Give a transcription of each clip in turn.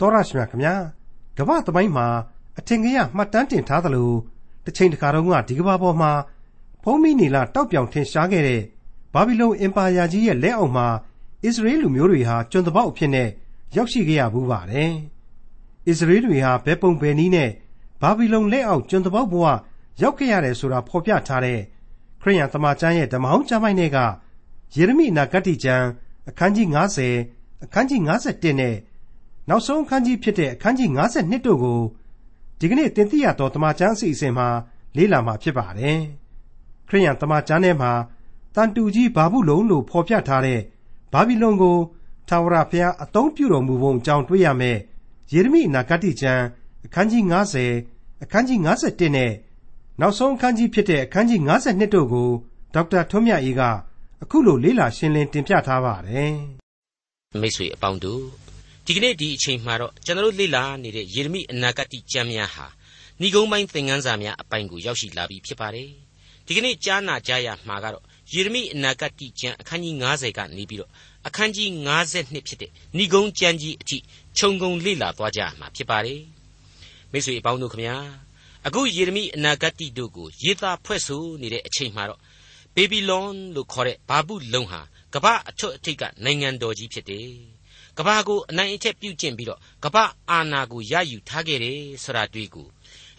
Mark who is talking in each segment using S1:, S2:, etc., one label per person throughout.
S1: တော်ရရှိမြခင်ဗျာကမ္ဘာသမိုင်းမှာအထင်ကရမှတ်တမ်းတင်ထားသလိုတစ်ချိန်တစ်ခါတုန်းကဒီကမ္ဘာပေါ်မှာဖုံးမိနေလာတောက်ပြောင်ထင်ရှားခဲ့တဲ့ဘာဘီလုန်အင်ပါယာကြီးရဲ့လက်အောက်မှာအစ္စရေးလူမျိုးတွေဟာကျွန်းတပေါက်အဖြစ်နဲ့ရောက်ရှိခဲ့ရဘူးပါတယ်အစ္စရေးတွေဟာဘယ်ပုံဘယ်နည်းနဲ့ဘာဘီလုန်လက်အောက်ကျွန်းတပေါက်ဘဝရောက်ခဲ့ရတယ်ဆိုတာဖော်ပြထားတဲ့ခရိယန်သမာကျမ်းရဲ့ဓမ္မဟောင်းကျမ်းပိုင်းတွေကယေရမိနာဂတိကျမ်းအခန်းကြီး90အခန်းကြီး51နဲ့ နောက်ဆုံးအခန်းကြီးဖြစ်တဲ့အခန်းကြီး52တို့ကိုဒီကနေ့တင်ပြရတော့တမန်ကျမ်းအစီအစဉ်မှာလေ့လာမှာဖြစ်ပါတယ်။ခရိယန်တမန်ကျမ်းထဲမှာတန်တူကြီးဘာဘူးလုံလို့ဖော်ပြထားတဲ့ဘာဘီလုံကိုထာဝရဘုရားအသုံးပြုတော်မူပုံအကြောင်းတွေ့ရမယ်။ယေရမိနာဂတိကျမ်းအခန်းကြီး90အခန်းကြီး51နဲ့နောက်ဆုံးအခန်းကြီးဖြစ်တဲ့အခန်းကြီး52တို့ကိုဒေါက်တာထွန်းမြတ်အေးကအခုလိုလေ့လာရှင်းလင်းတင်ပြထားပါတယ်။
S2: မိတ်ဆွေအပေါင်းတို့ ဒီကနေ့ဒီအချိန်မှာတော့ကျွန်တော်လေ့လာနေတဲ့ယေရမိအနာဂတ်ကျမ်းများဟာဏိဂုံးပိုင်းသင်ခန်းစာများအပိုင်းကိုရောက်ရှိလာပြီဖြစ်ပါတယ်ဒီကနေ့ကြားနာကြရမှာကတော့ယေရမိအနာဂတ်ကျမ်းအခန်းကြီး90ကနေပြီးတော့အခန်းကြီး92ဖြစ်တဲ့ဏိဂုံးကျမ်းကြီးအထိခြုံငုံလေ့လာသွားကြမှာဖြစ်ပါတယ်မိတ်ဆွေအပေါင်းတို့ခမညာအခုယေရမိအနာဂတ်တို့ကိုရေးသားဖွဲ့ဆိုနေတဲ့အချိန်မှာတော့ဘေဘီလွန်လို့ခေါ်တဲ့ဘာဘူးလုံဟာကမ္ဘာအထွတ်အထိပ်ကနိုင်ငံတော်ကြီးဖြစ်တယ် ကဘာကိုအနိုင်အထက်ပြုတ်ကျင့်ပြီးတော့ကဘာအာနာကိုရယူထားခဲ့တယ်ဆိုတာတွေ့ကို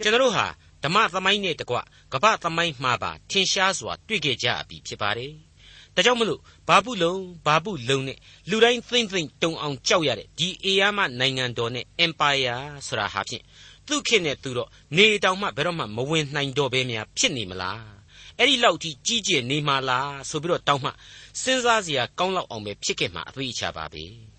S2: ကျွန်တော်တို့ဟာဓမ္မသမိုင်းနဲ့တကွကဘာသမိုင်းမှာပါထင်ရှားစွာတွေ့ခဲ့ကြပြီဖြစ်ပါတယ်။ဒါကြောင့်မလို့ဘာဘူးလုံဘာဘူးလုံနဲ့လူတိုင်းသိမ့်သိမ့်တုံအောင်ကြောက်ရတဲ့ဒီအေယာမနိုင်ငံတော်နဲ့ empire ဆိုတာဟာဖြင့်သူ့ခင်နဲ့သူတော့နေတောင်မှဘယ်တော့မှမဝင်နိုင်တော့ဘဲများဖြစ်နေမလား။အဲ့ဒီလောက်ထိကြီးကျယ်နေမှာလားဆိုပြီးတော့တောင်းမှစဉ်းစားစရာကောင်းလောက်အောင်ပဲဖြစ်ခဲ့မှာအသေးချပါပဲ။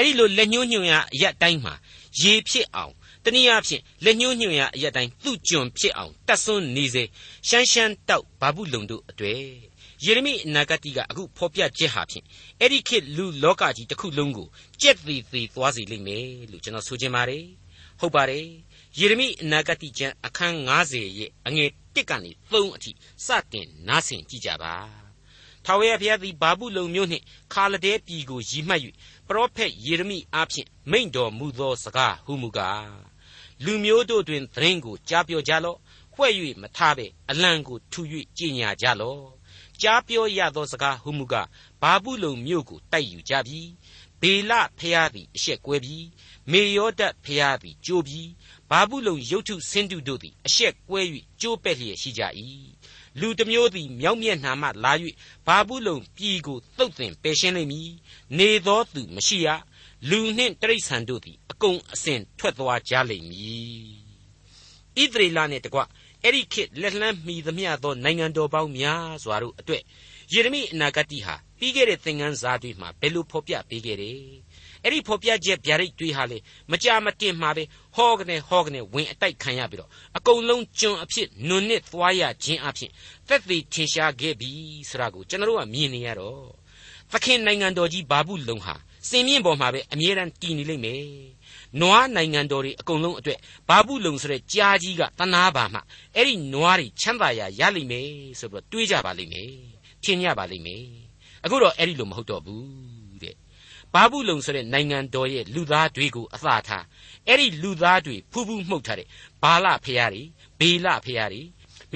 S2: အဲ့ဒီလိုလက်ညှိုးညွှန်ရအရက်တိုင်းမှာရေဖြစ်အောင်တနည်းအားဖြင့်လက်ညှိုးညွှန်ရအရက်တိုင်းသူ့ကျွန်ဖြစ်အောင်တတ်ဆွန်းနေစေရှမ်းရှမ်းတောက်ဘာဘူးလုံတို့အတွေ့ယေရမိအနာဂတိကအခုဖော်ပြချက်ဟာဖြင့်အဲ့ဒီခေတ်လူလောကကြီးတစ်ခုလုံးကိုကြက်သေးသေးသွားစေလိမ့်မယ်လို့ကျွန်တော်ဆိုချင်ပါတယ်ဟုတ်ပါတယ်ယေရမိအနာဂတိကျမ်းအခန်း90ရဲ့အငယ်1ကနေ3အထိစတင်နားဆင်ကြည့်ကြပါ ထာဝရဘုရားသည်ဘာဘူးလုံမြို့နှင့်ခါလဒဲပြည်ကိုရည်မှတ်၍ပရောဖက်ယေရမိအားဖြင့်မိန့်တော်မူသောစကားဟုမူကားလူမျိုးတို့တွင်သတင်းကိုကြားပြောကြလော့ဖွဲ့၍မထားပဲအလံကိုထူ၍ကြည်ညာကြလော့ကြားပြောရသောစကားဟုမူကားဘာဘူးလုံမြို့ကိုတိုက်ယူကြပြီဘေလဖျားသည်အရှက်ကွဲပြီမေယောဒတ်ဖျားသည်ကြိုးပြီဘာဘူးလုံရုတ်ထုဆင်းတုတို့သည်အရှက်ကွဲ၍ကြိုးပဲ့လျက်ရှိကြ၏ လူတစ်မျိုးသည်မြောက်မျက်နှာမှလာ၍ဘာဘူးလုံပြည်ကိုသုတ်သင်ပယ်ရှင်းလိမ့်မည်နေသောသူမရှိရလူနှင့်တိရစ္ဆာန်တို့သည်အကုန်အစင်ထွက်သွားကြလိမ့်မည်ဣသရေလနှင့်တကွအဲ့ဒီခေတ်လက်လန်းမှီသမျှသောနိုင်ငံတော်ပေါင်းများစွာတို့အတွက်ယေရမိအနာဂတ်ဟာပြီးခဲ့တဲ့သင်ခန်းစာတွေမှာဘယ်လိုဖော်ပြပေးခဲ့တယ် အဲ့ဒီဖော်ပြချက်ဗျာဒိတ်တွေဟာလေမကြမတင်မှာပဲဟောကနေဟောကနေဝင်အတိုက်ခံရပြီးတော့အကုန်လုံးကျွန်အဖြစ်နုံနစ်သွားရခြင်းအဖြစ်သက်သေထင်ရှားခဲ့ပြီဆိုတာကိုကျွန်တော်တို့ကမြင်နေရတော့သခင်နိုင်ငံတော်ကြီးဘာဘူးလုံဟာစင်မြင့်ပေါ်မှာပဲအမြဲတမ်းတည်နေလိမ့်မယ်နွားနိုင်ငံတော်တွေအကုန်လုံးအတွက်ဘာဘူးလုံဆိုတဲ့ကြားကြီးကတနာပါမှအဲ့ဒီနွားတွေချမ်းသာရာရလိမ့်မယ်ဆိုပြီးတော့တွေးကြပါလိမ့်မယ်ထင်ကြပါလိမ့်မယ်အခုတော့အဲ့ဒီလိုမဟုတ်တော့ဘူး ဘာဘူးလုံဆိုတဲ့နိုင်ငံတော်ရဲ့လူသားတွေကိုအသာထားအဲ့ဒီလူသားတွေဖူးဖူးမှုတ်ထားတဲ့ဘာလဖျားတွေဘေလဖျားတွေ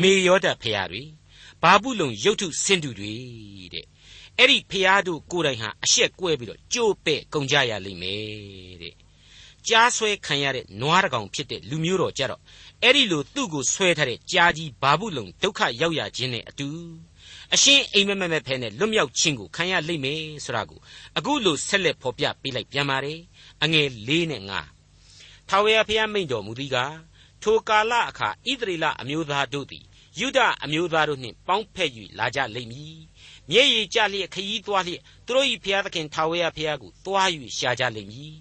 S2: မေယောဒဖျားတွေဘာဘူးလုံရုတ်ထုဆင်းတူတွေတဲ့အဲ့ဒီဖျားတို့ကိုယ်တိုင်ဟာအရှက်ကွဲပြီးတော့ကြိုးပဲ့ကုန်ကြရလိမ့်မယ်တဲ့ကြားဆွဲခံရတဲ့နွားတကောင်ဖြစ်တဲ့လူမျိုးတော်ကြတော့အဲ့ဒီလိုသူ့ကိုဆွဲထားတဲ့ကြားကြီးဘာဘူးလုံဒုက္ခရောက်ရခြင်းနဲ့အတူ အရှင်းအိမ်မက်မက်မက်ဖဲနဲ့လွတ်မြောက်ခြင်းကိုခံရလိမ့်မယ်ဆိုတာကိုအခုလိုဆက်လက်ဖော်ပြပေးလိုက်ပြန်ပါတယ်အငယ်၄နဲ့၅ထာဝရဘုရားမိန့်တော်မူသည်ကားထိုကာလအခါဣသရေလအမျိုးသားတို့သည်ယုဒအမျိုးသားတို့နှင့်ပေါင်းဖက်၍လာကြလိမ့်မည်မျက်ရည်ကျလျက်ခยีသွားလျက်သူတို့၏ဘုရားသခင်ထာဝရဘုရားကိုသွား၍ရှာကြလိမ့်မည်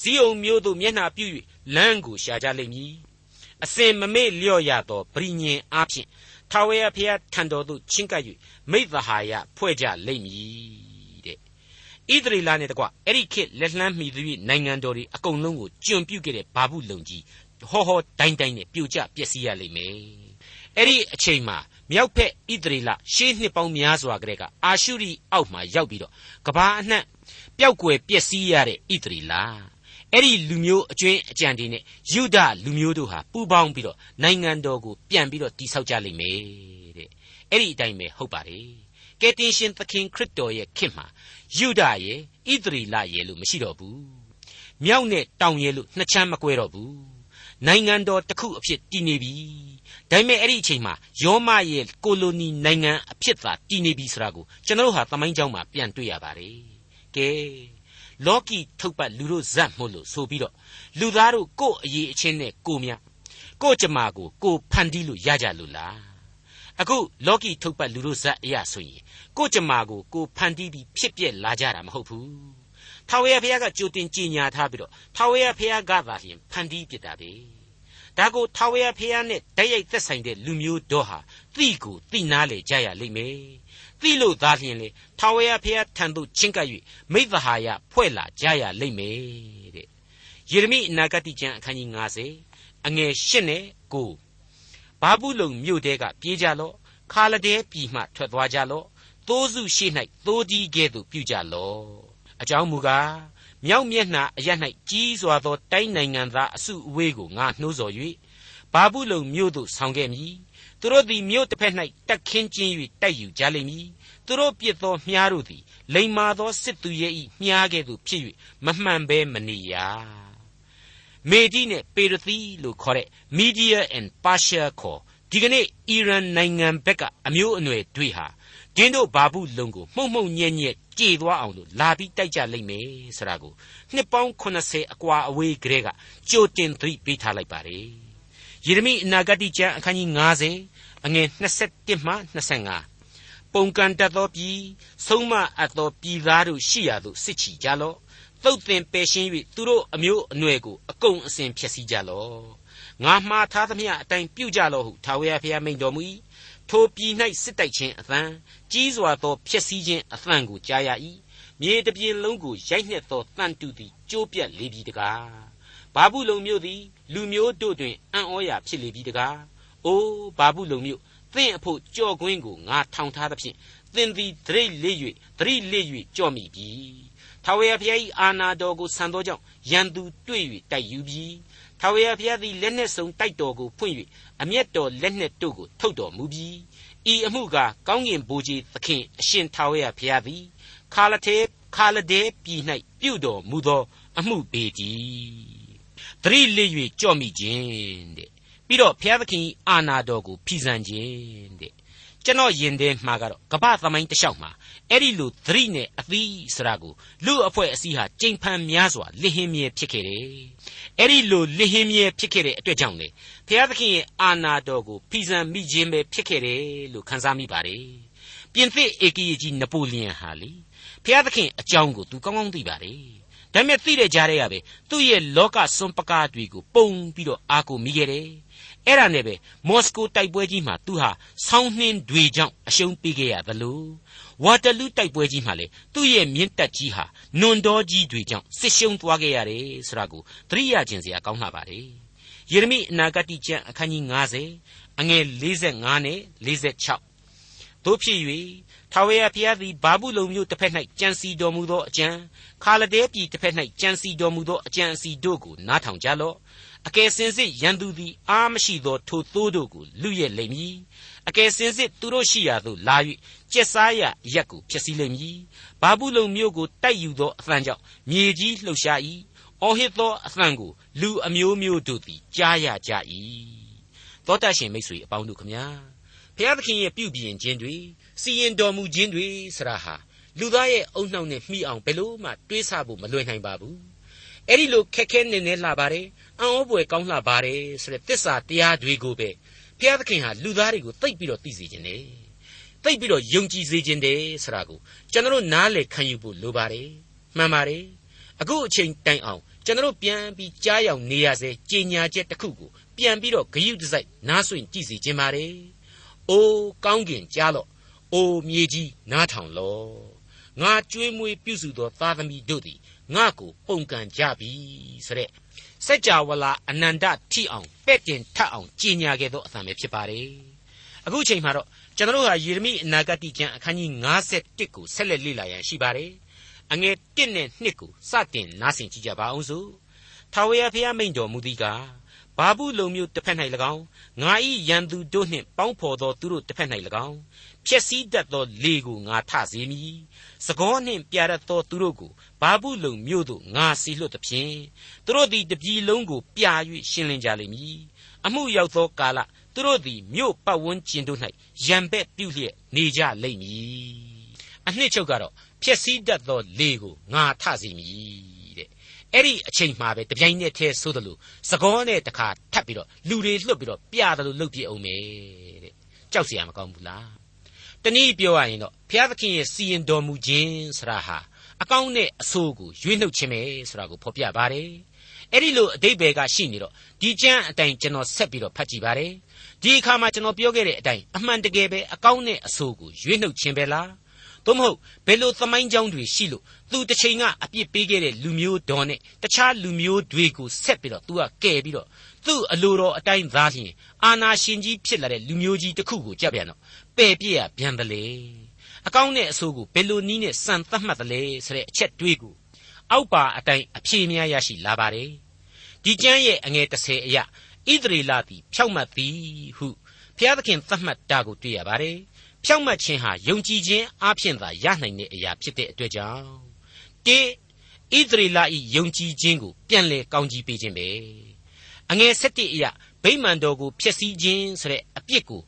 S2: ဇီးုံမျိုးသို့မျက်နှာပြု၍လမ်းကိုရှာကြလိမ့်မည်အစဉ်မမေ့လျော့ရသောပရိညင်အားဖြင့် ထာဝရဘုရားထံတော်သို့ချဉ်ကပ်၍မိသဟာယဖွဲ့ကြလိမ့်မည်တဲ့ဣသရေလနဲ့တကွအဲ့ဒီခေတ်လက်လှမ်းမှီသူနိုင်ငံတော်တွေအကုန်လုံးကိုကျွန်ပြုတ်ခဲ့တဲ့ဘာဘူးလုံကြီးဟောဟောတိုင်းတိုင်းနဲ့ပြိုကျပျက်စီးရလိမ့်မယ်အဲ့ဒီအချိန်မှာမြောက်ဖက်ဣသရေလရှေးနှစ်ပေါင်းများစွာကတည်းကအာရှုရိအောက်မှာရောက်ပြီးတော့ကဘာအနှံ့ပျောက်ကွယ်ပျက်စီးရတဲ့ဣသရေလ အဲ့ဒီလူမျိုးအကျွင်းအကြံတွေနဲ့ယူဒလူမျိုးတို့ဟာပူးပေါင်းပြီးတော့နိုင်ငံတော်ကိုပြန်ပြီးတော့တည်ဆောက်ကြလိမ့်မယ်တဲ့အဲ့ဒီအတိုင်းပဲဟုတ်ပါတယ်ကယ်တင်ရှင်သခင်ခရစ်တော်ရဲ့ခေတ်မှာယူဒရဲ့ဣသရီလရဲ့လို့မရှိတော့ဘူးမြောက်နဲ့တောင်ရဲ့လို့နှစ်ချမ်းမကွဲတော့ဘူးနိုင်ငံတော်တစ်ခုအဖြစ်တည်နေပြီဒါပေမဲ့အဲ့ဒီအချိန်မှာယောမရဲ့ကိုလိုနီနိုင်ငံအဖြစ်သာတည်နေပြီဆိုတာကိုကျွန်တော်တို့ဟာသမိုင်းကြောင်းမှာပြန်တွေ့ရပါတယ်ကဲ လောကီထုတ်ပတ်လူတို့ဇတ်မို့လို့ဆိုပြီးတော့လူသားတို့ကို့အရေးအချင်းနဲ့ကိုမြကို့ကြမာကိုကိုဖန်တီးလို့ရကြလို့လားအခုလောကီထုတ်ပတ်လူတို့ဇတ်အရာဆိုရင်ကို့ကြမာကိုကိုဖန်တီးပြီးဖြစ်ပြက်လာကြတာမဟုတ်ဘူးထာဝရဘုရားကကြိုတင်ကြင်ညာထားပြီးတော့ထာဝရဘုရားကသာလျှင်ဖန်တီးပြစ်တာပဲဒါကိုထာဝရဘုရားနဲ့တိုက်ရိုက်သက်ဆိုင်တဲ့လူမျိုးတို့ဟာသိကိုသိနာလေကြရလိမ့်မယ် သိလို့သာလျှင်လေထာဝရဘုရားထံသို့ချဉ်ကပ်၍မိသဟာယဖွဲ့လာကြရလိမ့်မယ်တဲ့ယေရမိအနာဂတိကျမ်းအခန်းကြီး90အငယ်၈နဲ့9ဘာဘူးလုံမြို့တဲကပြေးကြလော့ခါလဒဲပြည်မှထွက်သွားကြလော့သိုးစုရှိ၌သိုးဒီကဲ့သို့ပြုကြလော့အကြောင်းမူကားမြောက်မျက်နှာအရ၌ကြီးစွာသောတိုင်းနိုင်ငံသားအစုအဝေးကိုငါနှိုးဆော်၍ဘာဘူးလုံမြို့သို့ဆောင်ခဲ့မည် သူတို့သည်မြို့တစ်ဖက်၌တက်ခင်းကျင်း၍တိုက်ယူကြလိမ့်မည်သူတို့ပြစ်သောမြားတို့သည်လိမ္မာသောစစ်သူရဲ့ဤမြားကဲ့သို့ဖြစ်၍မမှန်ဘဲမနေရမေဒီနဲ့ပေရသီလို့ခေါ်တဲ့ Media and Persia ခေါ်ဒီကနေ့အီရန်နိုင်ငံဘက်ကအမျိုးအနွယ်တွေဟာဒင်းတို့ဘာဘူးလုံကိုမှုံမှုံညံ့ညက်ကြေသွားအောင်လို့လာပြီးတိုက်ကြလိမ့်မယ်ဆိုတာကိုနှစ်ပေါင်း80အကွာအဝေးကလေးကကြိုတင်သတိပေးထားလိုက်ပါတယ် ယေရမိအနာဂတိကျမ်းအခန်းကြီး90အငယ်21မှ25ပုံကန်တတ်သောပြည်ဆုံးမအပ်သောပြည်သားတို့ရှိရာသို့စစ်ချီကြလော့သုတ်သင်ပယ်ရှင်း၍သူတို့အမျိုးအနွယ်ကိုအကုန်အစင်ဖျက်ဆီးကြလော့ငါမှားထားသမျှအတိုင်းပြုကြလော့ဟုထာဝရဘုရားမိန့်တော်မူ၏ထိုပြည်၌စစ်တိုက်ခြင်းအသံကြီးစွာသောဖျက်ဆီးခြင်းအသံကိုကြားရ၏မြေတပြင်လုံးကိုရိုက်နှက်သောတန်တူသည်ကျိုးပြက်လေပြီတကား ဘာဘူးလုံမြို့သည် လူမျိုးတို့တွင်အံ့ဩရာဖြစ်လေပြီတကားအိုးဘာဘူးလုံမြို့သင်အဖို့ကြော်ကွင်းကိုငါထောင်ထားသဖြင့်သင်သည်ဒရိတ်လေး၍ဒရိတ်လေး၍ကြော့မိပြီထာဝရဘုရား၏အာနာတော်ကိုဆံသောကြောင့်ရန်သူတွေ့၍တိုက်ယူပြီထာဝရဘုရားသည်လက်နှင့်စုံတိုက်တော်ကိုဖွင့်၍အမျက်တော်လက်နှင့်တို့ကိုထုတ်တော်မူပြီဤအမှုကကောင်းကင်ဘိုးကြီးသခင်အရှင်ထာဝရဘုရားသည်ခါလတေခါလဒေပြည်၌ပြုတော်မူသောအမှုပေတည်း သတိလေး၍ကြော့မိခြင်းတဲ့ပြီးတော့ဘုရားသခင်အာနာတော်ကိုဖီဆန်ခြင်းတဲ့ကျွန်တော်ယင်တဲ့မှာကတော့ကပ္ပသမိုင်းတစ်လျှောက်မှာအဲ့ဒီလိုသတိနဲ့အသီးစရာကိုလူအဖွဲ့အစည်းဟာကြိမ်ဖန်များစွာလစ်ဟင်းမြဲဖြစ်ခဲ့တယ်အဲ့ဒီလိုလစ်ဟင်းမြဲဖြစ်ခဲ့တဲ့အတွက်ကြောင့်လေဘုရားသခင်ရဲ့အာနာတော်ကိုဖီဆန်မိခြင်းပဲဖြစ်ခဲ့တယ်လို့ခန်းစားမိပါတယ်ပြင်သစ်ဧကီကြီးနပိုလီယန်ဟာလေဘုရားသခင်အကြောင်းကိုသူကောင်းကောင်းသိပါတယ် ဒါပေမဲ့သိတဲ့ကြားထဲကပဲသူ့ရဲ့လောကစွန်ပကားတွေကိုပုံပြီးတော့အာကိုမိခဲ့တယ်အဲ့ဒါနဲ့ပဲမော်စကိုတိုက်ပွဲကြီးမှာသူဟာဆောင်းနှင်းတွေကြောင့်အရှုံးပေးခဲ့ရသလိုဝါတလူတိုက်ပွဲကြီးမှာလေသူ့ရဲ့မြင့်တက်ကြီးဟာနွန်တော်ကြီးတွေကြောင့်စစ်ရှုံးသွားခဲ့ရတယ်ဆိုတာကိုသတိရခြင်းစရာကောင်းလှပါတယ်ယေရမိအနာဂတိကျမ်းအခန်းကြီး90အငယ်45နဲ့46တို့ဖြစ်၍ ထာဝရဘုရားသည်ဘာဘူးလုံမြို့တစ်ဖက်၌ကြံစီတော်မူသောအကြံခါလဒဲပြည်တစ်ဖက်၌ကြံစီတော်မူသောအကြံအစီတို့ကိုနားထောင်ကြလော့အကယ်စင်စစ်ရန်သူသည်အားမရှိသောထိုသိုးတို့ကိုလူရဲ့လိမ့်မည်အကယ်စင်စစ်သူတို့ရှိရာသို့လာ၍ကျက်စားရရက်ကိုဖျက်ဆီးလိမ့်မည်ဘာဘူးလုံမြို့ကိုတိုက်ယူသောအသံကြောင့်မြေကြီးလှုပ်ရှား၏အော်ဟစ်သောအသံကိုလူအမျိုးမျိုးတို့သည်ကြားရကြ၏သောတရှင်မိတ်ဆွေအပေါင်းတို့ခမညာဘုရားသခင်ရဲ့ပြုပြင်ခြင်းတွေ စီရင်တော်မူခြင်းတွေဆရာဟာလူသားရဲ့အုံနှောက်နဲ့မှီအောင်ဘယ်လို့မှတွေးဆဖို့မလွယ်နိုင်ပါဘူးအဲ့ဒီလိုခက်ခဲနေနေလှပါတယ်အံ့ဩဖွယ်ကောင်းလှပါတယ်ဆိုတဲ့တစ္ဆာတရားတွေကိုပဲဘုရားသခင်ဟာလူသားတွေကိုသိပ်ပြီးတော့သိစေခြင်းတယ်သိပ်ပြီးတော့ယုံကြည်စေခြင်းတယ်ဆိုတာကိုကျွန်တော်နားလည်ခံယူဖို့လိုပါတယ်မှန်ပါတယ်အခုအချိန်တိုင်အောင်ကျွန်တော်ပြန်ပြီးကြားရောက်နေရစေကြေညာချက်တစ်ခုကိုပြန်ပြီးတော့ဂယုတစိုက်နားဆွင့်ကြည့်စီခြင်းပါတယ်အိုးကောင်းကင်ကြားလော့ အိုးမြေကြီးနားထောင်လော့ငါကြွေးမွေးပြုစုသောသားသမီးတို့သည်ငါကိုပုန်ကန်ကြပြီဆိုတဲ့စัจ java လာအနန္တထိအောင်ပဲ့တင်ထပ်အောင်ကြီးညာခဲ့သောအသံပဲဖြစ်ပါတယ်အခုချိန်မှာတော့ကျွန်တော်တို့ဟာယေရမိအနာဂတိကျမ်းအခန်းကြီး51ကိုဆက်လက်လေ့လာရန်ရှိပါတယ်အငယ်1နဲ့2ကိုစတင်နားဆင်ကြည့်ကြပါအောင်စို့ထာဝရဘုရားမိန့်တော်မူသည်ကားဘာဘူးလုံမျိုးတစ်ဖက်၌၎င်းငါဤရန်သူတို့နှင့်ပေါင်းဖော်သောသူတို့တစ်ဖက်၌၎င်း ဖြစ်စည်းတတ်သောလေကိုငါထစေမည်။စကောနှင့်ပြရတ်သောသူတို့ကိုဘာဘူးလုံမြို့သို့ငါစီလွတ်သဖြင့်သူတို့သည်တပြည်လုံးကိုပြာ၍ရှင်းလင်းကြလိမ့်မည်။အမှုရောက်သောကာလသူတို့သည်မြို့ပတ်ဝန်းကျင်တို့၌ရံပဲ့ပြုလျက်နေကြလိမ့်မည်။အနှစ်ချုပ်ကတော့ဖြစ်စည်းတတ်သောလေကိုငါထစေမည်တဲ့။အဲ့ဒီအချိန်မှပဲတပြိုင်နက်တည်းဆိုသလိုစကောနဲ့တခါထပ်ပြီးတော့လူတွေလွတ်ပြီးတော့ပြတယ်လို့လုပ်ပြအောင်မယ်တဲ့။ကြောက်เสียမကောင်းဘူးလား။ တနည်းပြောရရင်တော့ဘုရားသခင်ရဲ့စီရင်တော်မူခြင်းဆိုတာဟာအကောင်းနဲ့အဆိုးကိုရွေးနှုတ်ခြင်းပဲဆိုတာကိုဖော်ပြပါတယ်။အဲ့ဒီလိုအတိတ်ဘယ်ကရှိနေတော့ဒီကျမ်းအတိုင်းကျွန်တော်ဆက်ပြီးတော့ဖတ်ကြည့်ပါတယ်။ဒီအခါမှာကျွန်တော်ပြောခဲ့တဲ့အတိုင်းအမှန်တကယ်ပဲအကောင်းနဲ့အဆိုးကိုရွေးနှုတ်ခြင်းပဲလား။သို့မဟုတ်ဘယ်လိုသမိုင်းကြောင်းတွေရှိလို့သူတစ်ချိန်ကအပြစ်ပေးခဲ့တဲ့လူမျိုးတော်နဲ့တခြားလူမျိုးတွေကိုဆက်ပြီးတော့ तू ကကယ်ပြီးတော့သူ့အလိုတော်အတိုင်းသားလျင်အာနာရှင်ကြီးဖြစ်လာတဲ့လူမျိုးကြီးတစ်ခုကိုကြက်ပြန်တော့ ပယ်ပြစ်ရပြန်တယ်လေအကောင်းနဲ့အဆိုးကိုဘယ်လိုနည်းနဲ့စံသတ်မှတ်တယ်လဲဆိုတဲ့အချက်တွေးကိုအောက်ပါအတိုင်းအဖြေများရရှိလာပါတယ်ဒီကျမ်းရဲ့အငယ်30အရဣသရေလသည်ဖြောက်မှတ်သည်ဟုဘုရားသခင်သတ်မှတ်တာကိုတွေ့ရပါတယ်ဖြောက်မှတ်ခြင်းဟာယုံကြည်ခြင်းအပြင်သာရနိုင်တဲ့အရာဖြစ်တဲ့အတွက်ကြောင့်တေဣသရေလ၏ယုံကြည်ခြင်းကိုပြန်လဲကောင်းကြီးပေးခြင်းပဲအငယ်7အရာဗိမာန်တော်ကိုဖျက်ဆီးခြင်းဆိုတဲ့အပြစ်ကို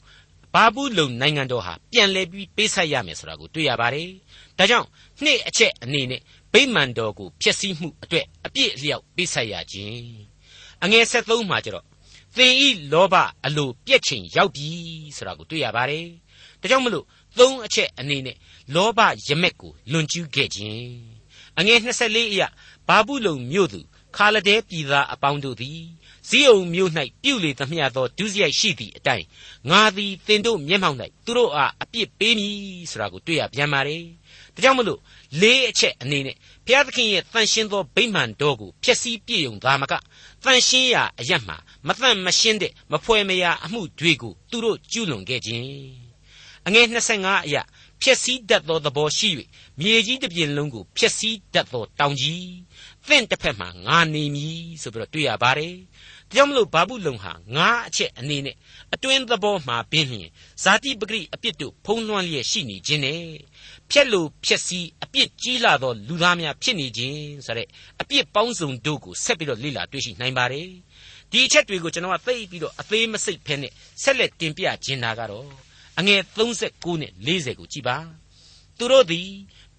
S2: ဘာဘူးလုံနိုင်ငံတော်ဟာပြန်လဲပြီးပေးဆက်ရမယ်ဆိုတာကိုတွေ့ရပါတယ်။ဒါကြောင့်နှစ်အချက်အနေနဲ့ဗိမာန်တော်ကိုဖျက်ဆီးမှုအတွက်အပြစ်အလျောက်ပေးဆက်ရခြင်းအငယ်73မှာကျတော့သင်ဤလောဘအလိုပြက်ချိန်ရောက်ပြီဆိုတာကိုတွေ့ရပါတယ်။ဒါကြောင့်မလို့သုံးအချက်အနေနဲ့လောဘရမက်ကိုလွန်ကျူးခဲ့ခြင်းအငယ်24အရာဘာဘူးလုံမြို့သူခါလဒဲပြည်သားအပေါင်းတို့သည် ဇီးုံမြို့၌ပြုလေသမျှသောဒုစရိုက်ရှိသည့်အတိုင်းငါသည်သင်တို့မျက်မှောက်၌သူတို့အားအပြစ်ပေးမည်ဆိုတာကိုတွေ့ရပြန်ပါ रे ဒါကြောင့်မလို့လေးအချက်အနေနဲ့ဘုရားသခင်ရဲ့တန်ရှင်းသောဗိမာန်တော်ကိုဖျက်ဆီးပြည့်ုံသားမကတန်ရှင်းရာအရတ်မှာမတန့်မရှင်းတဲ့မဖွဲမရာအမှုတွေကိုသူတို့ကျူးလွန်ခဲ့ခြင်းအငယ်25အရာဖျက်ဆီးတတ်သောသဘောရှိ၍မြေကြီးတစ်ပြင်လုံးကိုဖျက်ဆီးတတ်သောတောင်ကြီးသင့်တစ်ဖက်မှာငါနေမည်ဆိုပြီးတော့တွေ့ရပါတယ်။ဒါ ကြောင့်မလို့ဘာဘူးလုံဟာငါအချက်အနေနဲ့အတွင်းသဘောမှာပင်လျင်ဇာတိပဂရိအပြစ်တို့ဖုံးလွှမ်းလျက်ရှိနေခြင်းနဲ့ဖြက်လို့ဖြက်စီးအပြစ်ကြီးလာသောလူသားများဖြစ်နေခြင်းဆိုတဲ့အပြစ်ပေါင်းစုံတို့ကိုဆက်ပြီးတော့လေ့လာတွေ့ရှိနိုင်ပါတယ်။ဒီအချက်တွေကိုကျွန်တော်ကသိပြီးတော့အသေးမစိတ်ဖဲနဲ့ဆက်လက်တင်ပြခြင်းနာကတော့အငယ်39နဲ့40ကိုကြည်ပါသူတို့သည်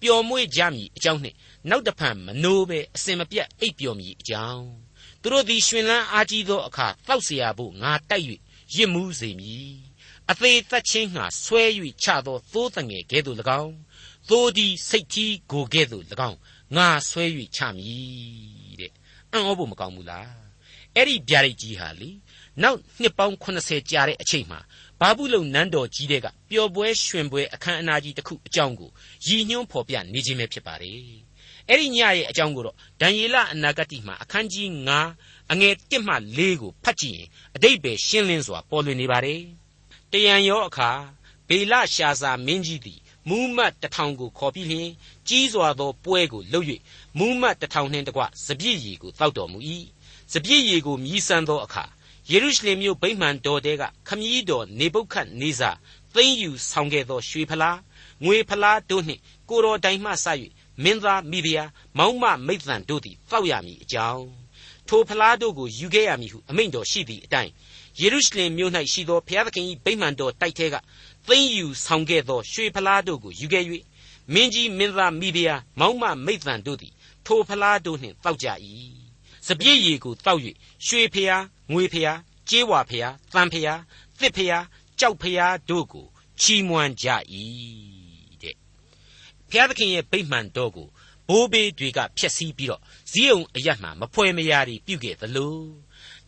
S2: ပျော်မွေ့ကြမည်အကြောင်းနှင့်နောက်တဖန်မနိုးပဲအစင်မပြတ်အိပ်ပျော်မည်အကြောင်း သူတို့သည်ရှင်လန်းအားကြီးသောအခါတောက်เสียဖို့ငါတိုက်၍ရစ်မှုစေမည်အသေးသက်ချင်းငါဆွဲ၍ချသောသိုးတငယ်ကဲ့သို့၎င်းသိုးဒီစိတ်ကြီးကိုကဲ့သို့၎င်းငါဆွဲ၍ချမည်တဲ့အံ့ဩဖို့မကောင်းဘူးလားအဲ့ဒီဗျာဒိတ်ကြီးဟာလေနောက်နှစ်ပေါင်း80ကြာတဲ့အချိန်မှာဘာဘူးလုံနန်းတော်ကြီးတဲ့ကပျော်ပွဲရွှင်ပွဲအခမ်းအနားကြီးတစ်ခုအကြောင်းကိုရည်ညွှန်းဖော်ပြနေခြင်းပဲဖြစ်ပါတယ်။ အဲ့ဒီညရဲ့အကြောင်းကိုတော့ဒံယေလအနာဂတိမှာအခန်းကြီး9အငယ်1မှ4ကိုဖတ်ကြည့်ရင်အတိတ်ပဲရှင်းလင်းစွာပေါ်လွင်နေပါတယ်။တယံရောအခါဘေလရှာစာမင်းကြီးသည်မူးမတ်တထောင်ကိုခေါ်ပြီးလျှင်ကြီးစွာသောပွဲကိုလုပ်၍မူးမတ်တထောင်နှင့်တကွစပြည့်ရည်ကိုတောက်တော်မူ၏စပြည့်ရည်ကိုမြည်ဆန်းသောအခါယေရုရှလင်မြို့ဗိမာန်တော်တဲကခမည်းတော်နေပုခတ်နေစာသိမ့်ယူဆောင်ခဲ့သောရွှေဖလားငွေဖလားတို့နှင့်ကိုတော်တိုင်မှဆ၍ မင်းသားမိဖုရားမောင်းမမိတ်သံတို့သည်တောက်ရမည်အကြောင်းထိုဖလားတို့ကိုယူခဲ့ရမည်ဟုအမိန့်တော်ရှိသည့်အတိုင်းယေရုရှလင်မြို့၌ရှိသောဘုရားသခင်၏ဗိမာန်တော်တိုက်ထဲကသိမ့်ယူဆောင်ခဲ့သောရွှေဖလားတို့ကိုယူခဲ့၍မင်းကြီးမင်းသားမိဖုရားမောင်းမမိတ်သံတို့သည်ထိုဖလားတို့နှင့်တောက်ကြ၏စပြည့်ရည်ကိုတောက်၍ရွှေဖျားငွေဖျားကြေးဝါဖျားတန်ဖျားသစ်ဖျားကြောက်ဖျားတို့ကိုချီးမွမ်းကြ၏တဲ့ ဘုရားသခင်ရဲ့ဗိမှန်တော်ကိုဘိုးဘေးတွေကဖျက်ဆီးပြီးတော့ဇီးုံအရတ်မှာမဖွဲမရာတွေပြုခဲ့သလို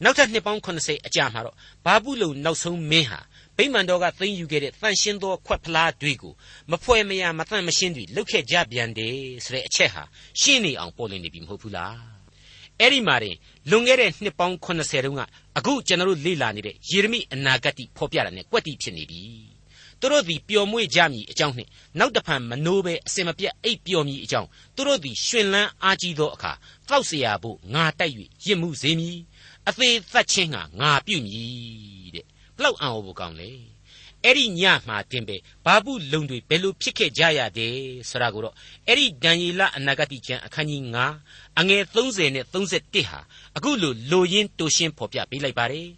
S2: နောက်ထပ်နှစ်ပေါင်း80အကြာမှာတော့ဘာဘူးလုံနောက်ဆုံးမင်းဟာဗိမာန်တော်ကသိမ်းယူခဲ့တဲ့တန်ရှင်းသောခွက်ဖလားတွေကိုမဖွဲမရမတန့်မရှင်းတွေလုတ်ခဲ့ကြပြန်တယ်ဆိုတဲ့အချက်ဟာရှင်းနေအောင်ပေါ်လင်းနေပြီမဟုတ်ဘူးလားအဲ့ဒီမှာတင်လွန်ခဲ့တဲ့နှစ်ပေါင်း80တုန်းကအခုကျွန်တော်တို့လေ့လာနေတဲ့ယေရမိအနာဂတ်ဖော်ပြတာ ਨੇ ကွက်တိဖြစ်နေပြီ သူတို့သည်ပျော်မွေ့ကြမည်အကြောင်းနှင့်နောက်တဖန်မနိုးဘဲအစင်မပြတ်အိပ်ပျော်မည်အကြောင်းသူတို့သည်ရှင်လန်းအားကြီးသောအခါတောက်เสียဖို့ငါတိုက်၍ရစ်မှုစေမည်အသေးသက်ချင်းငါငါပြုမည်တဲ့ဘလောက်အံ့ဩဖို့ကောင်းလေအဲ့ဒီညမှာတင်ပဲဘာဘူးလုံတွေဘယ်လိုဖြစ်ခဲ့ကြရတဲ့ဆိုတာကိုတော့အဲ့ဒီဒံယေလအနာဂတိကျမ်းအခန်းကြီး9အငယ်30နဲ့31ဟာအခုလိုလိုရင်းတိုရှင်းဖော်ပြပေးလိုက်ပါတယ်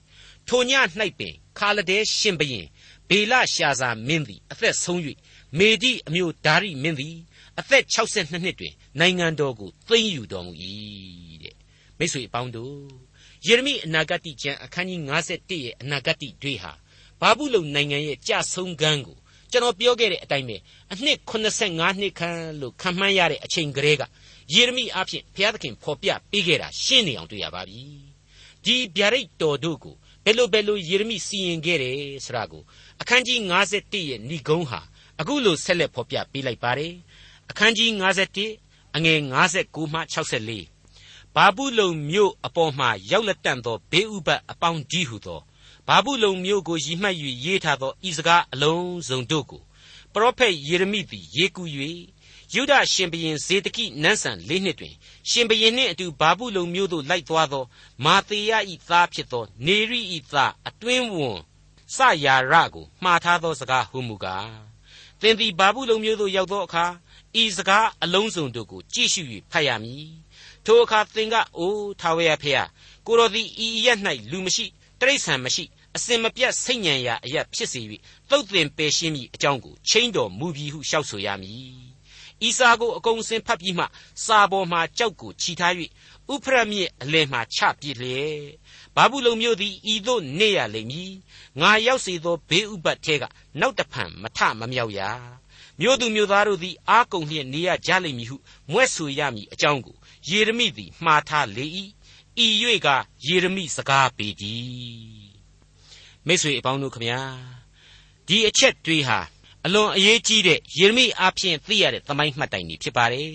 S2: ထိုည၌ပင်ခါလဒဲရှင်ဘရင် ဘေလရှာဇာမင်းသည်အသက်ဆုံး၍မေဒီအမျိုးဒါရိမင်းသည်အသက်62နှစ်တွင်နိုင်ငံတော်ကိုသိမ်းယူတော်မူ၏တဲ့မိတ်ဆွေအပေါင်းတို့ယေရမိအနာဂတိကျမ်းအခန်းကြီး51ရဲ့အနာဂတိတွေဟာဘာဘူးလုံနိုင်ငံရဲ့ကြဆုံးကမ်းကိုကျွန်တော်ပြောခဲ့တဲ့အတိုင်းပဲအနှစ်85နှစ်ခန့်လို့ခံမှန်းရတဲ့အချိန်ကလေးကယေရမိအဖြစ်ဘုရားသခင်ဖော်ပြပေးခဲ့တာရှင်းနေအောင်တွေ့ရပါပြီဒီဗျာဒိတ်တော်တို့ကိုဘယ်လိုဘယ်လိုယေရမိစီရင်ခဲ့တယ်ဆိုတာကို အခန်းကြီး51ရဲ့ဏိဂုံးဟာအခုလိုဆက်လက်ဖော်ပြပေးလိုက်ပါတယ်အခန်းကြီး51အငယ်59မှ64ဘာဘူးလုံမြို့အပေါ်မှရောက်လက်တန့်သောဘေးဥပတ်အပေါင်းကြီးဟုသောဘာဘူးလုံမြို့ကိုရည်မှတ်၍ရေးထားသောဤစကားအလုံးစုံတို့ကိုပရောဖက်ယေရမိသည်ရေးကူ၍ယုဒရှင်ဘရင်ဇေဒကိနန်းဆန်လေးနှစ်တွင် ရှင်ဘရင်နှင့်အတူဘာဘူးလုံမြို့သို့လိုက်သွားသော မာသေယ၏သားဖြစ်သော နေရိ၏သားအတွင်းဝန် စယာရကိုမှားထားသောစကားဟုမူကားသင်သည်ဘာဘူးလုံမြို့သို့ရောက်သောအခါဤစကားအလုံးစုံတို့ကိုကြည့်ရှု၍ဖတ်ရမည်ထိုအခါသင်ကအိုးထာဝရဖေယကိုတော်သည်ဤရက်၌လူမရှိတိရစ္ဆာန်မရှိအစင်မပြတ်စိတ်ညံရာအရာဖြစ်စေ၍သုတ်သင်ပယ်ရှင်းမိအကြောင်းကိုချိန်တော်မူပြီးဟုလျှောက်ဆိုရမည်။ဤစာကိုအကုန်စင်ဖတ်ပြီးမှစာပေါ်မှာကြောက်ကိုခြိထား၍ဥဖရမြစ်အလယ်မှာချပစ်လျက် ဘာဘူးလုံမျိုးသည်ဤသို့နေရလိမ့်မည်။ငါရောက်စေသောဘေးဥပတ်ထဲကနောက်တဖန်မထမမြောက်ရ။မြို့သူမြို့သားတို့သည်အာကုံလျက်နေရကြလိမ့်မည်ဟုမွဲ့ဆိုရမည်အကြောင်းကိုယေရမိသည်မှားထားလေ၏။ဤ၍ကယေရမိစကားပေတည်းမိတ်ဆွေအပေါင်းတို့ခမညာဒီအချက်တွေးဟာအလွန်အရေးကြီးတဲ့ယေရမိအားဖြင့်သိရတဲ့သမိုင်းမှတ်တိုင်တွေဖြစ်ပါတယ်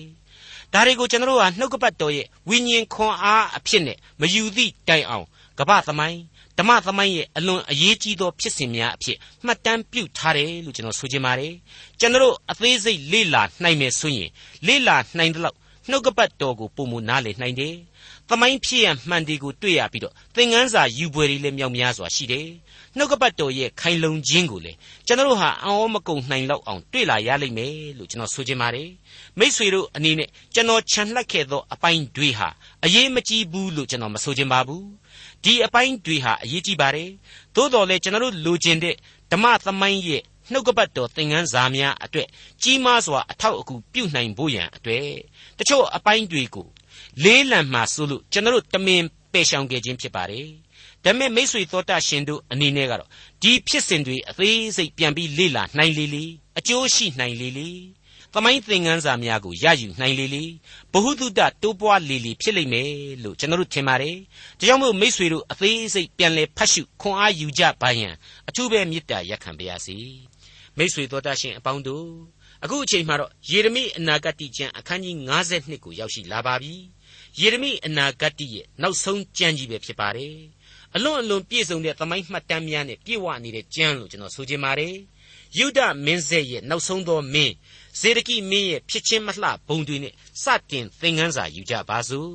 S2: ဒါတွေကိုကျွန်တော်တို့ဟာနှုတ်ကပတ်တော်ရဲ့ဝိညာဉ်ခွန်အားအဖြစ်နဲ့မယူသည့်တိုင်အောင် ကပ္ပသမိုင်းဓမ္မသမိုင်းရဲ့အလွန်အရေးကြီးသောဖြစ်စဉ်များအဖြစ်မှတ်တမ်းပြုထားတယ်လို့ကျွန်တော်ဆိုချင်ပါတယ်ကျွန်တော်တို့အသေးစိတ်လေ့လာနိုင်မယ်ဆိုရင်လေ့လာနိုင်သလောက်နှုတ်ကပတ်တော်ကိုပုံမနားလေနိုင်တယ်သမိုင်းဖြစ်ရမှန်ဒီကိုတွေ့ရပြီးတော့သင်ခန်းစာယူပွဲတွေလည်းမြောက်များစွာရှိတယ်နှုတ်ကပတ်တော်ရဲ့ခိုင်လုံခြင်းကိုလေကျွန်တော်တို့ဟာအံ့ဩမကုန်နိုင်လောက်အောင်တွေ့လာရလိမ့်မယ်လို့ကျွန်တော်ဆိုချင်ပါတယ်မိษွေတို့အနေနဲ့ကျွန်တော်ခြံလှက်ခဲ့သောအပိုင်းတွေဟာအရေးမကြီးဘူးလို့ကျွန်တော်မဆိုချင်ပါဘူး ဒီအပိုင်းတွေဟာအရေးကြီးပါတယ်သို့တော်လည်းကျွန်တော်တို့လိုချင်တဲ့ဓမ္မသမိုင်းရဲ့နှုတ်ကပတ်တော်သင်ခန်းစာများအတွက်ကြီးမားစွာအထောက်အကူပြုနိုင်ဖို့ရန်အတွက်တချို့အပိုင်းတွေကိုလေးလံမှဆိုလို့ကျွန်တော်တို့တမင်ပယ်ရှောင်ခဲ့ခြင်းဖြစ်ပါတယ်ဒါပေမဲ့မိတ်ဆွေသောတာရှင်တို့အနေနဲ့ကတော့ဒီဖြစ်စဉ်တွေအသေးစိတ်ပြန်ပြီးလေ့လာနိုင်လေလေအကျိုးရှိနိုင်လေလေ သမိုင်းသင်ခန်းစာများကိုရယူနိုင်လေလေဘ ഹു တုတတိုးပွားလေလေဖြစ်လိမ့်မယ်လို့ကျွန်တော်တို့ထင်ပါတယ်ဒါကြောင့်မို့မိတ်ဆွေတို့အသေးစိတ်ပြန်လဲဖတ်ရှုခွန်အားယူကြပါရန်အထူးပဲမေတ္တာရက်ခံပါရစေမိတ်ဆွေသောတာရှင်အပေါင်းတို့အခုအချိန်မှာတော့ယေရမိအနာဂတ်ကျမ်းအခန်းကြီး52ကိုရောက်ရှိလာပါပြီယေရမိအနာဂတ်ရဲ့နောက်ဆုံးကျမ်းကြီးပဲဖြစ်ပါတယ်အလွန်အလွန်ပြည့်စုံတဲ့သမိုင်းမှတ်တမ်းများနဲ့ပြည့်ဝနေတဲ့ကျမ်းလို့ကျွန်တော်ဆိုချင်ပါတယ်ယုဒမင်းဆက်ရဲ့နောက်ဆုံးသောမင်း ဇေဒကိမင်းရဲ့ဖြစ်ချင်းမလှဘုံတွေနဲ့စတင်သင်ခန်းစာယူကြပါစို့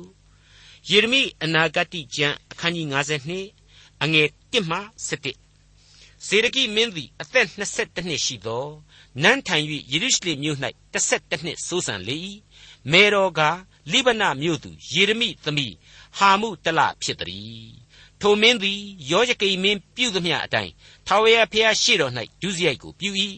S2: ယေရမိအနာဂတ်ကျမ်းအခန်းကြီး52အငယ်1မှ7ဇေဒကိမင်းသည်အသက်22နှစ်ရှိသောနန်းထိုင်၍ယေရုရှလင်မြို့၌12နှစ်စိုးစံလေ၏မေတော်ကလိဗနမြို့သူယေရမိသမီးဟာမှုတလဖြစ်သည်ထိုမင်းသည်ယောယကိမင်းပြုသမျှအတိုင်းထာဝရဘုရားရှေ့တော်၌ဒုစရိုက်ကိုပြု၏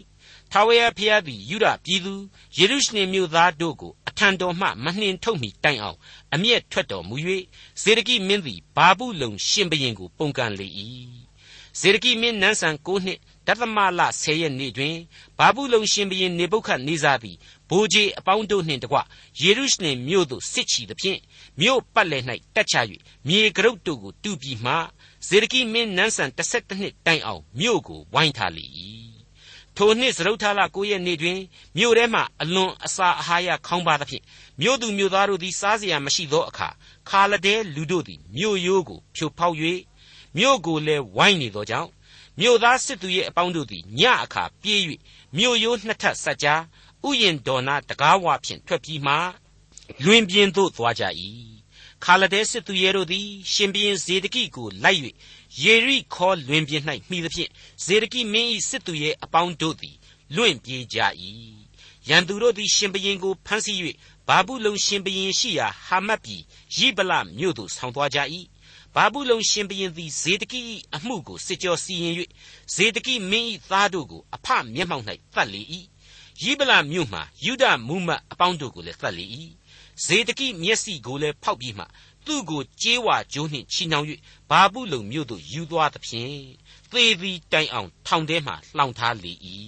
S2: ထာဝရဘုရားသည်ယူဒပြည်သူယေရုရှလင်မြို့သားတို့ကိုအထံတော်မှမနှင်ထုတ်မီတိုင်အောင်အမျက်ထွက်တော်မူ၍ဇေဒကိမင်းသည်ဘာဘူးလုံရှင်ဘရင်ကိုပုန်ကန်လေ၏ဇေဒကိမင်းနန်းဆန်9နှစ်ဒသမလ10ရက်နေ့တွင်ဘာဘူးလုံရှင်ဘရင်နေပုခတ်နေစားသည်ဘိုးကြီးအပေါင်းတို့နှင့်တကွယေရုရှလင်မြို့သို့စစ်ချီသဖြင့်မြို့ပတ်လည်၌တက်ချ၍မြေကရုတ်တို့ကိုတူပြီးမှဇေဒကိမင်းနန်းဆန်12နှစ်တိုင်အောင်မြို့ကိုဝိုင်းထားလေ၏ ထိုနှစ်စရုထာလ9ရက်နေ့တွင်မြို့ထဲမှအလွန်အစာအာဟာရခေါင်းပါသဖြင့်မြို့သူမြို့သားတို့သည်စားစရာမရှိသောအခါခါလဒဲလူတို့သည်မြို့ရိုးကိုဖြိုဖောက်၍မြို့ကိုလည်းဝိုင်းနေသောကြောင့်မြို့သားစစ်သူရဲ့အပေါင်းတို့သည်ညအခါပြေး၍မြို့ရိုးနှစ်ထပ်ဆက်ကြားဥယျင်တော်နာတကားဝဖြင့်ထွက်ပြီးမှလွင်ပြင်သို့သွားကြ၏ခါလဒဲစစ်သူရဲတို့သည်ရှင်ဘရင်ဇေဒကိကိုလိုက်၍ ယေရိခေါလွင်ပြင်၌မှီသဖြင့်ဇေဒကိမင်း၏စစ်သူရဲအပေါင်းတို့သည်လွင့်ပြေးကြ၏ရန်သူတို့သည်ရှင်ဘရင်ကိုဖမ်းဆီး၍ဘာဘူးလုံရှင်ဘရင်ရှိရာဟာမတ်ပြည်ရိဗလမြို့သို့ဆောင်သွားကြ၏ဘာဘူးလုံရှင်ဘရင်သည်ဇေဒကိ၏အမှုကိုစစ်ကြောစီရင်၍ဇေဒကိမင်း၏သားတို့ကိုအဖမျက်မှောက်၌သတ်လေ၏ ရိဗလာမြို့မှယုဒမူမတ်အပေါင်းတို့ကိုလည်းသတ်လေ၏ဇေတကိမျက်စိကိုလည်းဖောက်ပြီးမှသူ့ကိုကြေးဝါကြိုးနှင့်ချီနှောင်၍ဘာပုလုံမြို့သို့ယူသွားသဖြင့်သေသည်တိုင်အောင်ထောင်ထဲမှလှောင်ထားလေ၏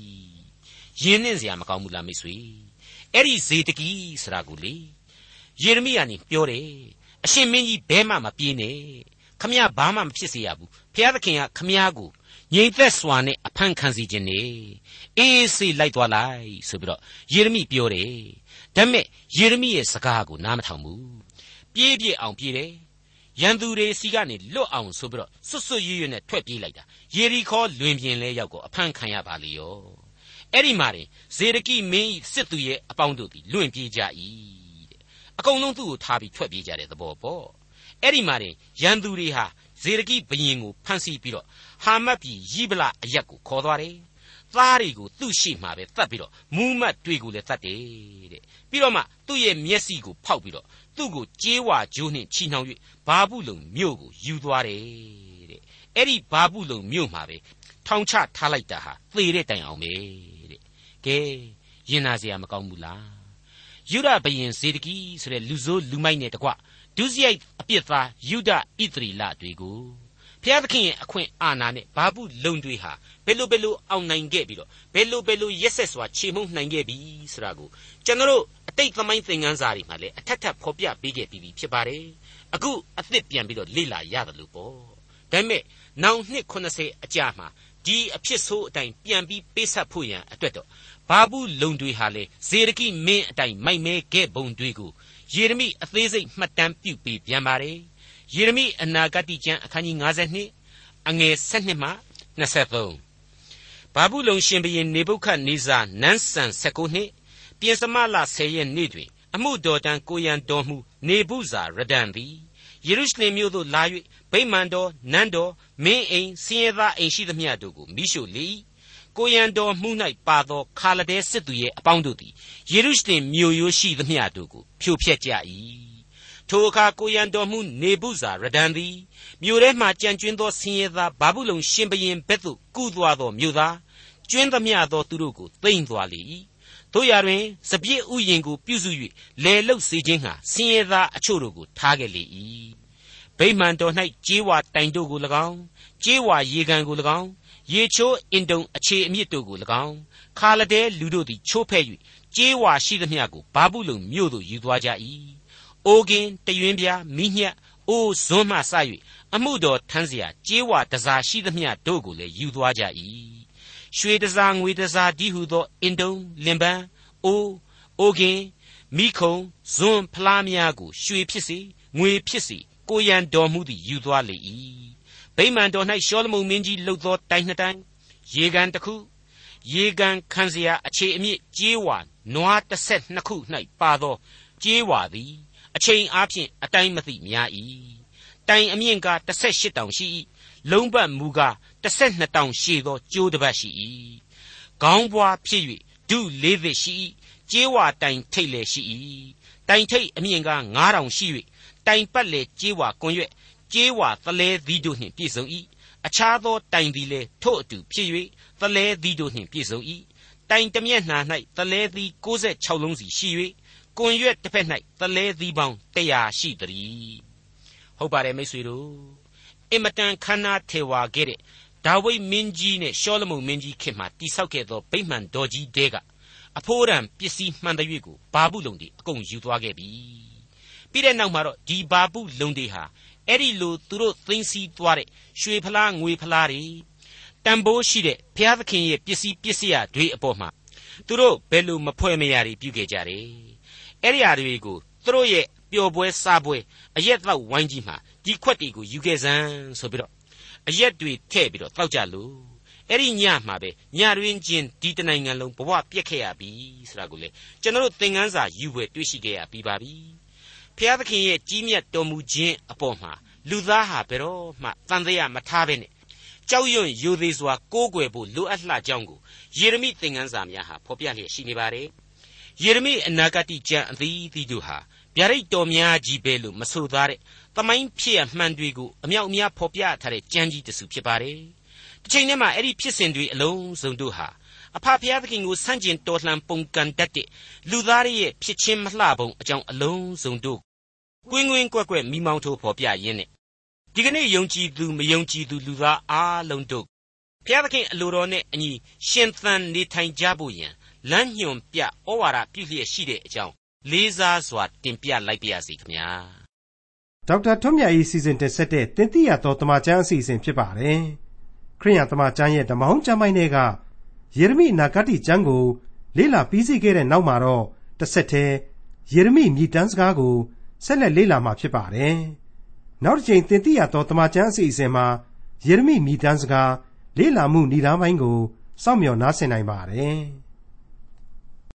S2: ယင်းနှင့်စရာမကောင်းဘူးလားမိတ်ဆွေအဲ့ဒီဇေတကိဆိုတာကိုလေယေရမိကနေပြောတယ်အရှင်မင်းကြီးဘဲမှမပြေးနဲ့ခမရဘာမှမဖြစ်စေရဘူးဖျားသခင်ကခမရကို ငြိမ်သက်စွာနဲ့အဖန်ခံစီခြင်းနေအေးစေးလိုက်သွားလိုက်ဆိုပြီးတော့ယေရမိပြောတယ်ဒါပေမဲ့ယေရမိရဲ့စကားကိုနားမထောင်ဘူးပြေးပြေးအောင်ပြေးတယ်ရန်သူတွေစီကနေလွတ်အောင်ဆိုပြီးတော့စွတ်စွတ်ရွရွနဲ့ထွက်ပြေးလိုက်တာယေရီခေါလွင်ပြင်လဲရောက်ကိုအဖန်ခံရပါလေရောအဲ့ဒီမှာတင်ဇေဒကိမင်းစစ်သူရဲ့အပေါင်းတို့သည်လွင့်ပြေးကြ၏တဲ့အကုန်လုံးသူ့ကိုထားပြီးထွက်ပြေးကြတဲ့သဘောပေါ့အဲ့ဒီမှာတင်ရန်သူတွေဟာ ဇေဒကိဘုရင်ကိုဖမ်းဆီးပြီးတော့ဟာမတ်ပြည်ယိဗလအရက်ကိုခေါ်သွားတယ်သားတွေကိုသူ့ရှိမှပဲတတ်ပြီးတော့မူးမတ်တွေကိုလည်းတတ်တယ်တဲ့ပြီးတော့မှသူ့ရဲ့မျက်စိကိုဖောက်ပြီးတော့သူ့ကိုကြေးဝါကြိုးနှင့်ချီနှောင်၍ဘာဘူးလုံမြို့ကိုယူသွားတယ်တဲ့အဲ့ဒီဘာဘူးလုံမြို့မှာပဲထောင်ချထားလိုက်တာဟာသေတဲ့တိုင်အောင်ပဲတဲ့ကဲရင်နာစရာမကောင်းဘူးလားယူဒဘယင်ဇေဒကီဆိုတဲ့လူဆိုးလူမိုက်နဲ့တကွ ဒုစရိုက်အပြစ်သားယူဒဣသရီလတွေကိုဘုရားသခင်ရဲ့အခွင့်အာဏာနဲ့ဘာဘူးလုံတွေဟာဘယ်လိုဘယ်လိုအောင်နိုင်ခဲ့ပြီးတော့ဘယ်လိုဘယ်လိုရက်ဆက်စွာခြေမှုန်းနိုင်ခဲ့ပြီဆိုတာကိုကျွန်တော်တို့အတိတ်သမိုင်းသင်ခန်းစာတွေမှာလည်းအထက်ထပ်ဖော်ပြပေးခဲ့ပြီးပြီဖြစ်ပါတယ်အခုအသစ်ပြန်ပြီးတော့လေ့လာရတယ်လို့ပေါ့ဒါပေမဲ့နောင်နှစ်80အကြာမှာဒီအဖြစ်ဆိုးအတိုင်းပြန်ပြီးပေးဆက်ဖို့ရန်အတွက်တော့ဘာဘူးလုံတွေဟာလေဇေရကိမင်းအတိုင်းမိုက်မဲခဲ့ပုံတွေကို ယေရမိအသေးစိတ်မှတ်တမ်းပြုပြီးပြန်ပါတယ်ယေရမိအနာဂတိကျမ်းအခန်းကြီး52အငယ်7မှ23ဘာဘူးလုံရှင်ဘရင်နေဗုခတ်နေဇာနန်းဆန်19နှစ်ပြင်စမလ10ရက်နေ့တွင် အမှုတော်တန်ကိုရန်တော်မူနေဗုဇာရဒန်သည်ယေရုရှလင်မြို့သို့လာ၍ဗိမာန်တော်နန်းတော်မင်းအိမ်ဆင်းရဲသားအိမ်ရှိသမျှတို့ကိုမိရှို့လေ၏ ကိုရန်တော်မှု၌ပါသောခါလဒဲစစ်သူရဲ့အပေါင်းတို့သည်ယေရုရှလင်မြို့ရိုးရှိသမျှတို့ကိုဖြိုဖျက်ကြ၏ထိုအခါကိုရန်တော်မှုနေဗုဇာရဒန်သည်မြို့ထဲမှကြံကျွင်းသောဆင်းရဲသားဘာဘူးလုံရှင်ဘရင်ဘက်သို့ကူးသွားသောမြို့သားကျွင်းသမျှသောသူတို့ကိုသိမ့်သွားလေ၏တို့ရတွင်စပြည့်ဥယင်ကိုပြုစု၍လေလုတ်စေခြင်းဟာဆင်းရဲသားအချို့တို့ကိုထားခဲ့လေ၏ဗိမာန်တော်၌ကြေးဝါတိုင်တို့ကို၎င်းကြေးဝါရေကန်ကို၎င်း ရေချိုးအင်တုံအခြေအမြစ်တို့ကို၎င်းခါလဒဲလူတို့သည်ချိုးဖဲ့၍ကြေးဝါရှိသမျှကိုဘာဘူးလုံမြို့သို့ယူသွားကြ၏အိုကင်တရွင်းပြားမိညက်အိုးဇွန်းမှစ၍အမှုတော်ထမ်းเสียကြေးဝါတစားရှိသမျှတို့ကိုလည်းယူသွားကြ၏ရွှေတစားငွေတစားဒီဟုသောအင်တုံလင်ပန်းအိုးအိုကင်မိခုံဇွန်းဖလားများကိုရွှေဖြစ်စေငွေဖြစ်စေကိုရန်တော်မူသည်ယူသွားလေ၏ ဗိမာန်တော်၌ရှောလမုန်မင်းကြီးလှုပ်သောတိုင်နှစ်တိုင်ရေကန်တစ်ခုရေကန်ခံစရာအခြေအမြစ်ကြေးဝါနွား12ခု၌ပါသောကြေးဝါသည်အချိန်အားဖြင့်အတိုင်းမသိများ၏တိုင်အမြင့်က18တောင်ရှိ၏လုံးပတ်မူက12တောင်ရှိသောကျိုးတစ်ပတ်ရှိ၏ခေါင်းပွားဖြစ်၍ဒုလေးသစ်ရှိ၏ကြေးဝါတိုင်ထိတ်လည်းရှိ၏တိုင်ထိတ်အမြင့်က9000ရှိ၍တိုင်ပတ်လေကြေးဝါကွန်ရွက် ကျေးဝါသလဲသီးတို့နှင့်ပြည့်စုံ၏အခြားသောတိုင်သည်လည်းထို့အတူဖြစ်၍သလဲသီးတို့နှင့်ပြည့်စုံ၏တိုင်တမျက်နှာ၌သလဲသီး66လုံးစီရှိ၍ကွန်ရွက်တစ်ဖက်၌သလဲသီးပေါင်း100ရှိသည်ဟုတ်ပါတယ်မိတ်ဆွေတို့အင်မတန်ခန္ဓာထေဝါခဲ့တဲ့ဒါဝိဒ်မင်းကြီးနဲ့ရှောလမုန်မင်းကြီးခေတ်မှာတိဆောက်ခဲ့သောဗိမာန်တော်ကြီးတဲကအဖိုးရန်ပစ္စည်းမှန်တဲ့ကိုဘာဘူးလုံတွေအကုန်ယူသွားခဲ့ပြီပြီးတဲ့နောက်မှာတော့ဒီဘာဘူးလုံတွေဟာ အဲ့ဒီလိုသူတို့သိမ်းဆည်းသွားတဲ့ရွှေဖလားငွေဖလားတွေတန်ဖိုးရှိတဲ့ဘုရားသခင်ရဲ့ပစ္စည်းပစ္စယတွေအပေါ်မှာသူတို့ဘယ်လိုမဖွဲ့မရတွေပြုခဲ့ကြတယ်အဲ့ဒီအရာတွေကိုသူတို့ရဲ့ပျော်ပွဲစားပွဲအရက်တော့ဝိုင်းကြီးမှာဒီခွက်တွေကိုယူခဲ့စမ်းဆိုပြီးတော့အရက်တွေထည့်ပြီးတော့တောက်ကြလို့အဲ့ဒီညမှာပဲညရင်းချင်းဒီတနိုင်ငံလုံးဘဝပြက်ခဲ့ရပြီဆိုတာကိုလေကျွန်တော်တို့သင်ခန်းစာယူပွဲတွေ့ရှိခဲ့ရပြီးပါပြီ ဖျားသခင်ရဲ့ကြီးမြတ်တော်မူခြင်းအပေါ်မှာလူသားဟာဘယ်တော့မှတန်သေးရမထားဘဲနဲ့ကြောက်ရွံ့ယိုသေးစွာကိုးကွယ်ဖို့လိုအပ်လှကြောင်းကိုယေရမိသင်ခန်းစာများဟာဖော်ပြလျက်ရှိနေပါတယ်ယေရမိအနာဂတ်ကျမ်းအသီးသီးတို့ဟာဗျာဒိတ်တော်များကြီးပဲလို့မဆိုသားတဲ့သမိုင်းဖြစ်ရမှန်တွေကိုအမြောက်အများဖော်ပြထားတဲ့ကျမ်းကြီးတစ်စုဖြစ်ပါတယ် တစ်ချိန်တည်းမှာအဲ့ဒီဖြစ်စဉ်တွေအလုံးစုံတို့ဟာအဖဖျားသခင်ကိုဆန့်ကျင်တော်လှန်ပုန်ကန်တတ်တဲ့လူသားရဲ့ဖြစ်ချင်းမလှပုံအကြောင်းအလုံးစုံတို့ကွင်းကွင်းကွက်ကွက်မိမောင်းထိုးဖော်ပြရင်းနဲ့ဒီကနေ့ယုံကြည်သူမယုံကြည်သူလူသားအားလုံးတို့ဘုရားသခင်အလိုတော်နဲ့အညီရှင်သန်နေထိုင်ကြဖို့ယင်လမ်းညွန်ပြဩဝါဒပြုလျက်ရှိတဲ့အကြောင်းလေးစားစွာတင်ပြလိုက်ပါရစေခင်ဗျာ
S1: ဒေါက်တာထွန်းမြတ်၏စီစဉ်တင်ဆက်တဲ့တင်ပြရတော်တမချန်းအစီအစဉ်ဖြစ်ပါတယ် ခရိယံတမချန်းရဲ့ဓမ္မဟောင်းကျမ်းပိုင်းတွေကယေရမိအနာဂတ်ကျမ်းကို လေ့လာပြီးစီးခဲ့တဲ့နောက်မှာတော့တစ်ဆက်တည်းယေရမိမြည်တမ်းစကားကိုဆက်လက်လေ့လာမှာဖြစ်ပါတယ်နောက်တစ်ချိန်တင်ပြရတော်တမချန်းအစီအစဉ်မှာယေရမိမြည်တမ်းစကားလေ့လာမှုဏ္ဍာန်းပိုင်းကိုစောင့်မျှော်နားဆင်နိုင်ပါတယ်။